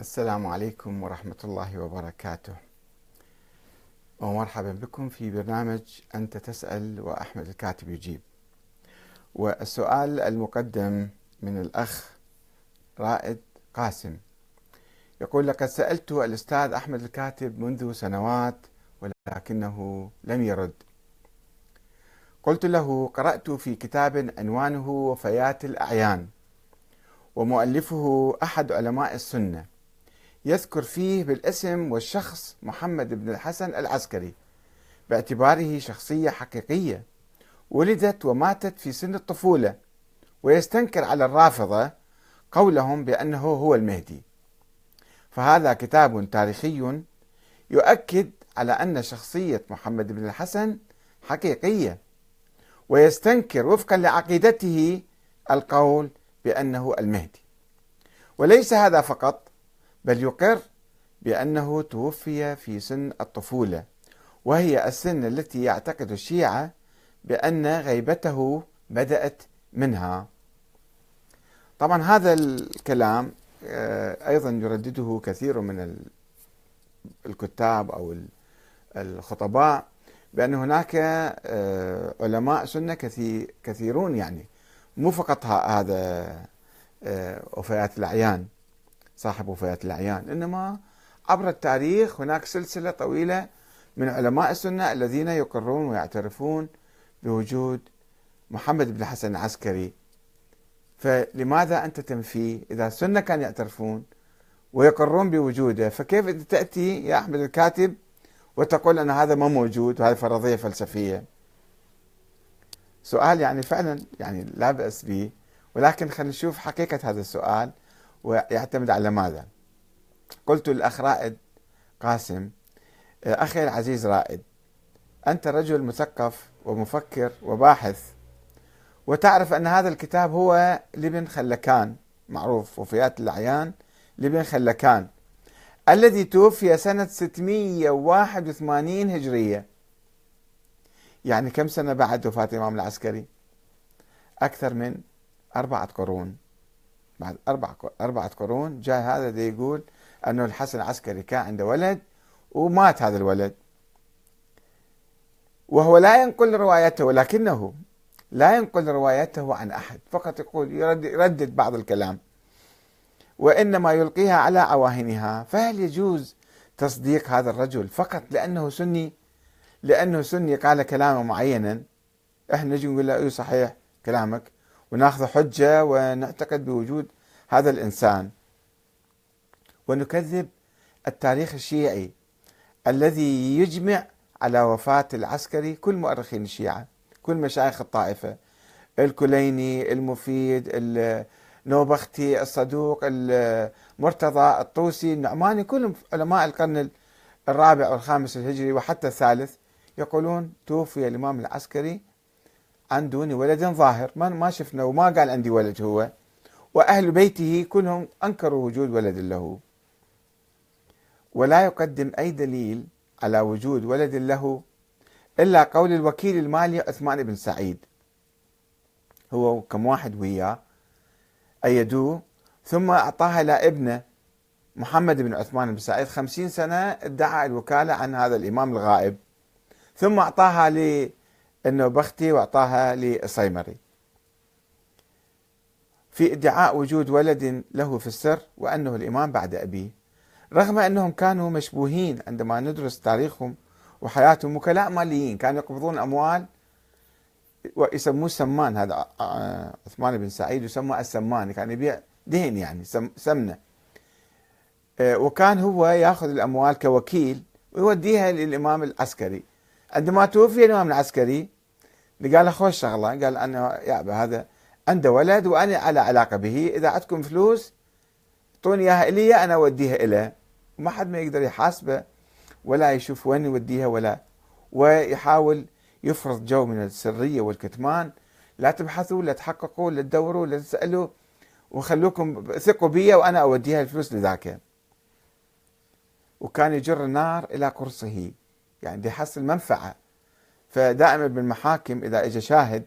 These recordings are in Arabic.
السلام عليكم ورحمة الله وبركاته. ومرحبا بكم في برنامج أنت تسأل وأحمد الكاتب يجيب. والسؤال المقدم من الأخ رائد قاسم. يقول لقد سألت الأستاذ أحمد الكاتب منذ سنوات ولكنه لم يرد. قلت له قرأت في كتاب عنوانه وفيات الأعيان ومؤلفه أحد علماء السنة. يذكر فيه بالاسم والشخص محمد بن الحسن العسكري باعتباره شخصية حقيقية ولدت وماتت في سن الطفولة ويستنكر على الرافضة قولهم بأنه هو المهدي. فهذا كتاب تاريخي يؤكد على أن شخصية محمد بن الحسن حقيقية ويستنكر وفقا لعقيدته القول بأنه المهدي. وليس هذا فقط بل يقر بأنه توفي في سن الطفولة وهي السن التي يعتقد الشيعة بأن غيبته بدأت منها. طبعا هذا الكلام آه، أيضا يردده كثير من الكتاب أو الخطباء بأن هناك آه، علماء سنة كثيرون يعني مو فقط هذا آه، وفيات الأعيان. صاحب وفيات الأعيان. إنما عبر التاريخ هناك سلسلة طويلة من علماء السنة الذين يقرون ويعترفون بوجود محمد بن حسن العسكري. فلماذا أنت تنفيه إذا السنة كانوا يعترفون ويقرون بوجوده؟ فكيف تأتي يا أحمد الكاتب وتقول أن هذا ما موجود وهذه فرضية فلسفية؟ سؤال يعني فعلا يعني لا بأس به. ولكن خلينا نشوف حقيقة هذا السؤال. ويعتمد على ماذا؟ قلت للأخ رائد قاسم أخي العزيز رائد أنت رجل مثقف ومفكر وباحث وتعرف أن هذا الكتاب هو لابن خلكان معروف وفيات الأعيان لابن خلكان الذي توفي سنة 681 هجرية. يعني كم سنة بعد وفاة الإمام العسكري؟ أكثر من أربعة قرون. بعد أربع أربعة قرون جاء هذا دي يقول أنه الحسن العسكري كان عنده ولد ومات هذا الولد. وهو لا ينقل روايته ولكنه لا ينقل روايته عن أحد فقط يقول يردد بعض الكلام. وإنما يلقيها على عواهنها فهل يجوز تصديق هذا الرجل فقط لأنه سني؟ لأنه سني قال كلاما معينا. إحنا نجي نقول له اي صحيح كلامك. وناخذ حجة ونعتقد بوجود هذا الإنسان. ونكذب التاريخ الشيعي الذي يجمع على وفاة العسكري كل مؤرخين الشيعة كل مشايخ الطائفة الكليني المفيد النوبختي الصدوق المرتضى الطوسي النعماني كلهم علماء القرن الرابع والخامس الهجري وحتى الثالث يقولون توفي الإمام العسكري عن دون ولد ظاهر ما ما شفنا وما قال عندي ولد هو. وأهل بيته كلهم أنكروا وجود ولد له. ولا يقدم أي دليل على وجود ولد له إلا قول الوكيل المالي عثمان بن سعيد. هو كم واحد وياه أيدوه ثم أعطاها لابنه محمد بن عثمان بن سعيد خمسين سنة ادعى الوكالة عن هذا الإمام الغائب. ثم أعطاها للنوبختي وأعطاها للصيمري في ادعاء وجود ولد له في السر وأنه الإمام بعد أبيه. رغم أنهم كانوا مشبوهين عندما ندرس تاريخهم وحياتهم وكلاء ماليين كانوا يقبضون أموال ويسموه سمان. هذا عثمان بن سعيد يسمى السمان كان يبيع دهن يعني سمنة. وكان هو يأخذ الأموال كوكيل ويوديها للإمام العسكري. عندما توفي الإمام العسكري قال له خوش شغلة قال أنا يا هذا عنده ولد وأنا على علاقة به إذا عندكم فلوس أعطوني إياها إلي أنا أوديها له وما حد ما يقدر يحاسبه ولا يشوف وين يوديها ولا ويحاول يفرض جو من السرية والكتمان. لا تبحثوا لا تحققوا لا تدوروا لا تسألوا وخلوكم ثقوا بي وأنا أوديها الفلوس لذاك. وكان يجر النار إلى قرصه. يعني يحصل منفعه فدائما بالمحاكم إذا اجى شاهد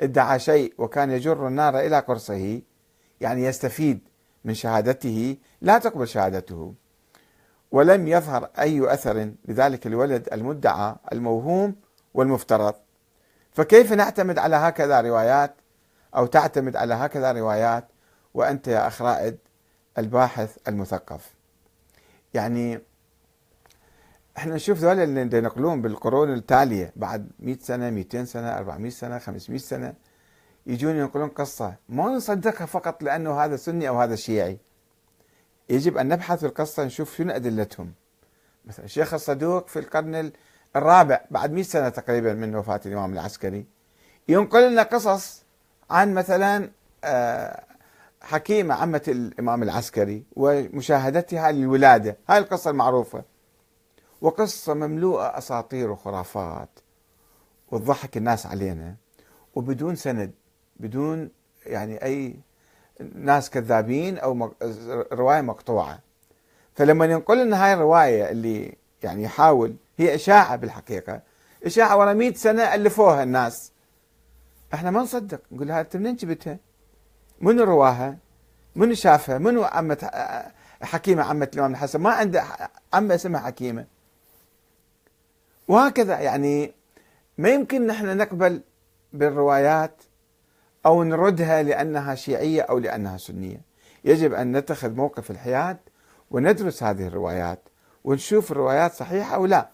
ادعى شيء وكان يجر النار إلى قرصه يعني يستفيد من شهادته لا تقبل شهادته. ولم يظهر أي أثر لذلك الولد المدعى الموهوم والمفترض. فكيف نعتمد على هكذا روايات أو تعتمد على هكذا روايات وأنت يا أخ رائد الباحث المثقف؟ يعني إحنا نشوف ذولا اللي ينقلون بالقرون التالية بعد 100 سنة 200 سنة 400 سنة 500 سنة يجون ينقلون قصة. ما نصدقها فقط لأنه هذا سني أو هذا شيعي. يجب أن نبحث في القصة نشوف شنو أدلتهم. مثلا الشيخ الصدوق في القرن الرابع بعد 100 سنة تقريبا من وفاة الإمام العسكري ينقل لنا قصص عن مثلا آه، حكيمة عمة الإمام العسكري ومشاهدتها للولادة. هاي القصة المعروفة. وقصة مملوءة أساطير وخرافات وتضحك الناس علينا وبدون سند بدون يعني أي ناس كذابين أو رواية مقطوعة فلما ينقل لنا هاي الرواية اللي يعني يحاول هي إشاعة بالحقيقة إشاعة ورا 100 سنة ألفوها الناس إحنا ما نصدق نقول هذا منين جبتها؟ منو رواها؟ منو شافها؟ منو عمة حكيمة عمة الإمام الحسن؟ ما عنده عمة اسمها حكيمة وهكذا. يعني ما يمكن نحن نقبل بالروايات أو نردها لأنها شيعية أو لأنها سنية. يجب أن نتخذ موقف الحياد وندرس هذه الروايات ونشوف الروايات صحيحة أو لا.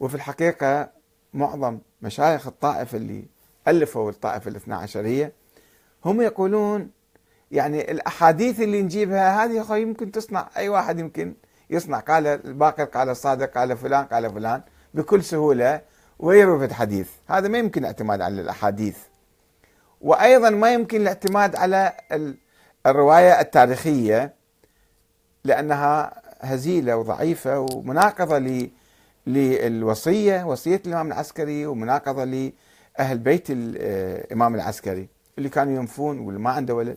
وفي الحقيقة معظم مشايخ الطائفة اللي ألفوا الطائفة الاثنى عشرية هم يقولون يعني الأحاديث اللي نجيبها هذه يمكن تصنع أي واحد يمكن يصنع قال الباقر قال الصادق قال فلان قال فلان بكل سهولة ويروي في الحديث. هذا ما يمكن الاعتماد على الأحاديث. وأيضا ما يمكن الاعتماد على الرواية التاريخية لأنها هزيلة وضعيفة ومناقضة للوصية وصية الإمام العسكري ومناقضة لأهل بيت الإمام العسكري اللي كانوا ينفون واللي ما عنده ولد.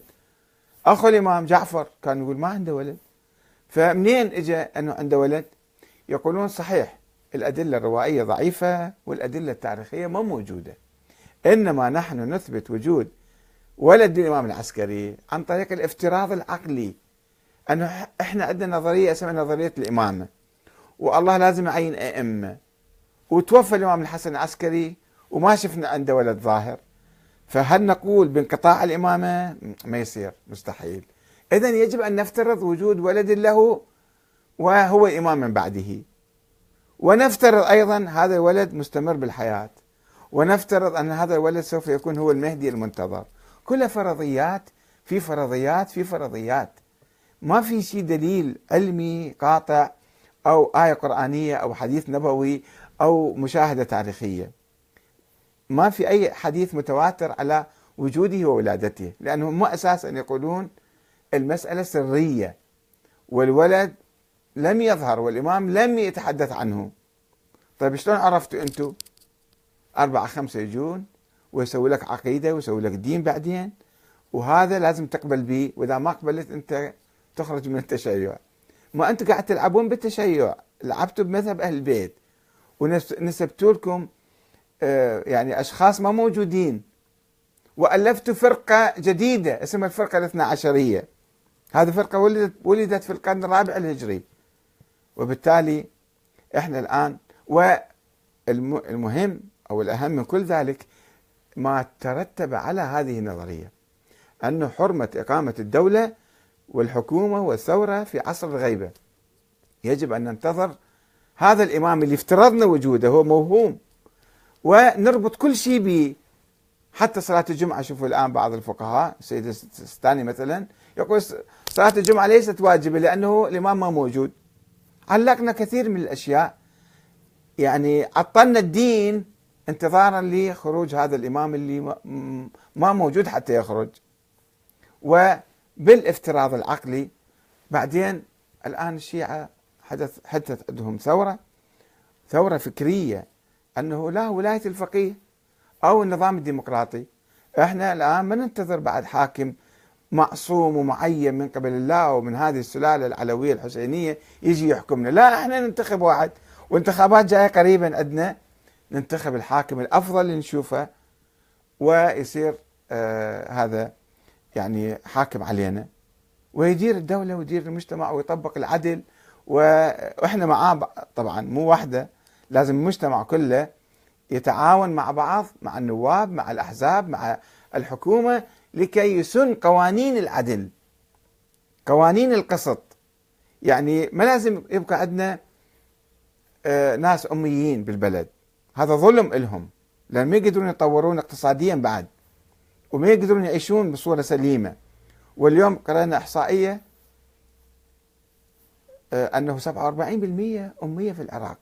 أخو الإمام جعفر كان يقول ما عنده ولد. فمنين اجى أنه عنده ولد؟ يقولون صحيح الأدلة الروائية ضعيفة والأدلة التاريخية ما موجودة. إنما نحن نثبت وجود ولد الإمام العسكري عن طريق الافتراض العقلي أنه إحنا عندنا نظرية اسمها نظرية الإمامة والله لازم يعين أئمة وتوفى الإمام الحسن العسكري وما شفنا عنده ولد ظاهر فهل نقول بانقطاع الإمامة؟ ما يصير مستحيل. إذا يجب أن نفترض وجود ولد له وهو إمام من بعده. ونفترض أيضا هذا الولد مستمر بالحياة. ونفترض أن هذا الولد سوف يكون هو المهدي المنتظر. كلها فرضيات في فرضيات في فرضيات. ما في شيء دليل علمي قاطع أو آية قرآنية أو حديث نبوي أو مشاهدة تاريخية. ما في أي حديث متواتر على وجوده وولادته لأنهم ما أساسا يقولون المسألة سرية. والولد لم يظهر والإمام لم يتحدث عنه. طيب شلون عرفتوا أنتم أربعة خمسة يجون ويسوي لك عقيدة ويسوي لك دين بعدين. وهذا لازم تقبل به وإذا ما قبلت أنت تخرج من التشيع. ما أنتم قاعد تلعبون بالتشيع. لعبتوا بمذهب أهل البيت. ونسبتوا لكم آه، يعني أشخاص ما موجودين. وألفتوا فرقة جديدة اسمها الفرقة الاثنى عشرية. هذه فرقة ولدت ولدت في القرن الرابع الهجري. وبالتالي إحنا الآن والمهم أو الأهم من كل ذلك ما ترتب على هذه النظرية أنه حرمة إقامة الدولة والحكومة والثورة في عصر الغيبة. يجب أن ننتظر هذا الإمام اللي افترضنا وجوده هو موهوم. ونربط كل شيء به حتى صلاة الجمعة شوفوا الآن بعض الفقهاء السيد السيستاني مثلا يقول صلاة الجمعة ليست واجبة لأنه الإمام ما موجود. علقنا كثير من الأشياء. يعني عطلنا الدين انتظارا لخروج هذا الإمام اللي ما موجود حتى يخرج. وبالافتراض العقلي بعدين الآن الشيعة حدث حدث عندهم ثورة ثورة فكرية أنه لا ولاية الفقيه أو النظام الديمقراطي. إحنا الآن ما ننتظر بعد حاكم معصوم ومعين من قبل الله ومن هذه السلالة العلوية الحسينية يجي يحكمنا، لا إحنا ننتخب واحد. وانتخابات جاية قريبا عندنا. ننتخب الحاكم الأفضل اللي نشوفه ويصير آه هذا يعني حاكم علينا. ويدير الدولة ويدير المجتمع ويطبق العدل. وإحنا معاه طبعا مو واحدة. لازم المجتمع كله يتعاون مع بعض مع النواب مع الأحزاب مع الحكومة. لكي يسن قوانين العدل قوانين القسط. يعني ما لازم يبقى عندنا آه، ناس أميين بالبلد. هذا ظلم لهم لأن ما يقدرون يطورون اقتصاديا بعد وما يقدرون يعيشون بصورة سليمة. واليوم قرأنا إحصائية آه، أنه 47% أمية في العراق.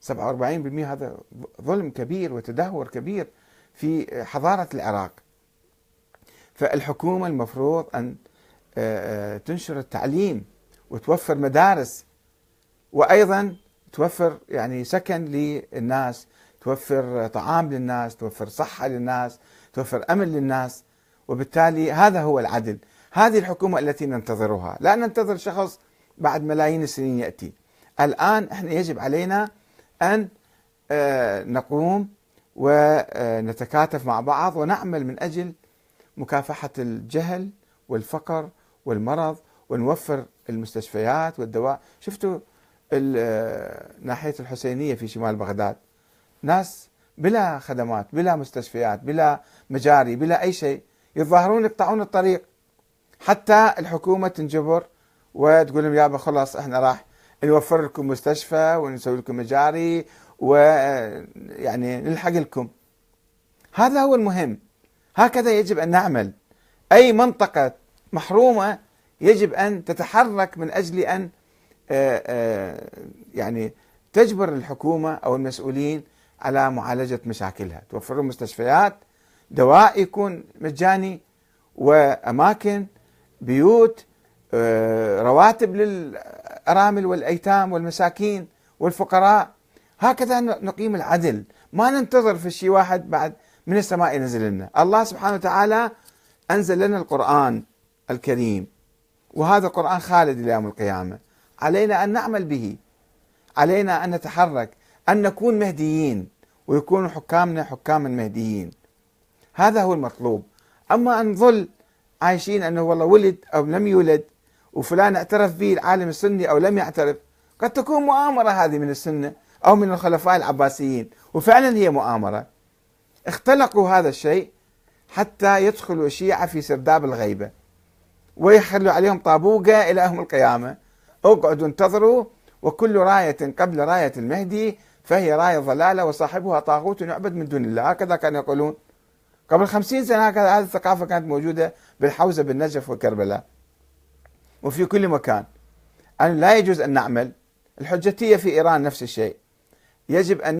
47% هذا ظلم كبير وتدهور كبير في حضارة العراق. فالحكومة المفروض أن آه، آه، تنشر التعليم وتوفر مدارس وأيضا توفر يعني سكن للناس توفر طعام للناس توفر صحة للناس توفر أمن للناس وبالتالي هذا هو العدل. هذه الحكومة التي ننتظرها. لا ننتظر شخص بعد ملايين السنين يأتي. الآن إحنا يجب علينا أن آه، نقوم ونتكاتف مع بعض ونعمل من أجل مكافحة الجهل والفقر والمرض ونوفر المستشفيات والدواء. شفتوا ناحية الحسينية في شمال بغداد؟ ناس بلا خدمات بلا مستشفيات بلا مجاري بلا أي شيء يتظاهرون يقطعون الطريق. حتى الحكومة تنجبر وتقول لهم يابا خلاص إحنا راح نوفر لكم مستشفى ونسوي لكم مجاري ويعني نلحق لكم. هذا هو المهم. هكذا يجب أن نعمل. أي منطقة محرومة يجب أن تتحرك من أجل أن آه، آه، يعني تجبر الحكومة أو المسؤولين على معالجة مشاكلها، توفر مستشفيات، دواء يكون مجاني وأماكن بيوت آه، رواتب للأرامل والأيتام والمساكين والفقراء. هكذا نقيم العدل. ما ننتظر في شيء واحد بعد من السماء ينزل لنا. الله سبحانه وتعالى أنزل لنا القرآن الكريم. وهذا القرآن خالد إلى يوم القيامة. علينا أن نعمل به. علينا أن نتحرك. أن نكون مهديين. ويكون حكامنا حكاما مهديين. هذا هو المطلوب. أما أن نظل عايشين أنه والله ولد أو لم يولد وفلان اعترف به العالم السني أو لم يعترف قد تكون مؤامرة هذه من السنة أو من الخلفاء العباسيين. وفعلا هي مؤامرة. اختلقوا هذا الشيء حتى يدخلوا الشيعة في سرداب الغيبة ويخلوا عليهم طابوقة إلى يوم القيامة. اقعدوا انتظروا وكل راية قبل راية المهدي فهي راية ضلالة وصاحبها طاغوت يعبد من دون الله. هكذا كانوا يقولون. قبل خمسين سنة هكذا هذه الثقافة كانت موجودة بالحوزة بالنجف وكربلاء وفي كل مكان. أن لا يجوز أن نعمل. الحجتية في إيران نفس الشيء. يجب أن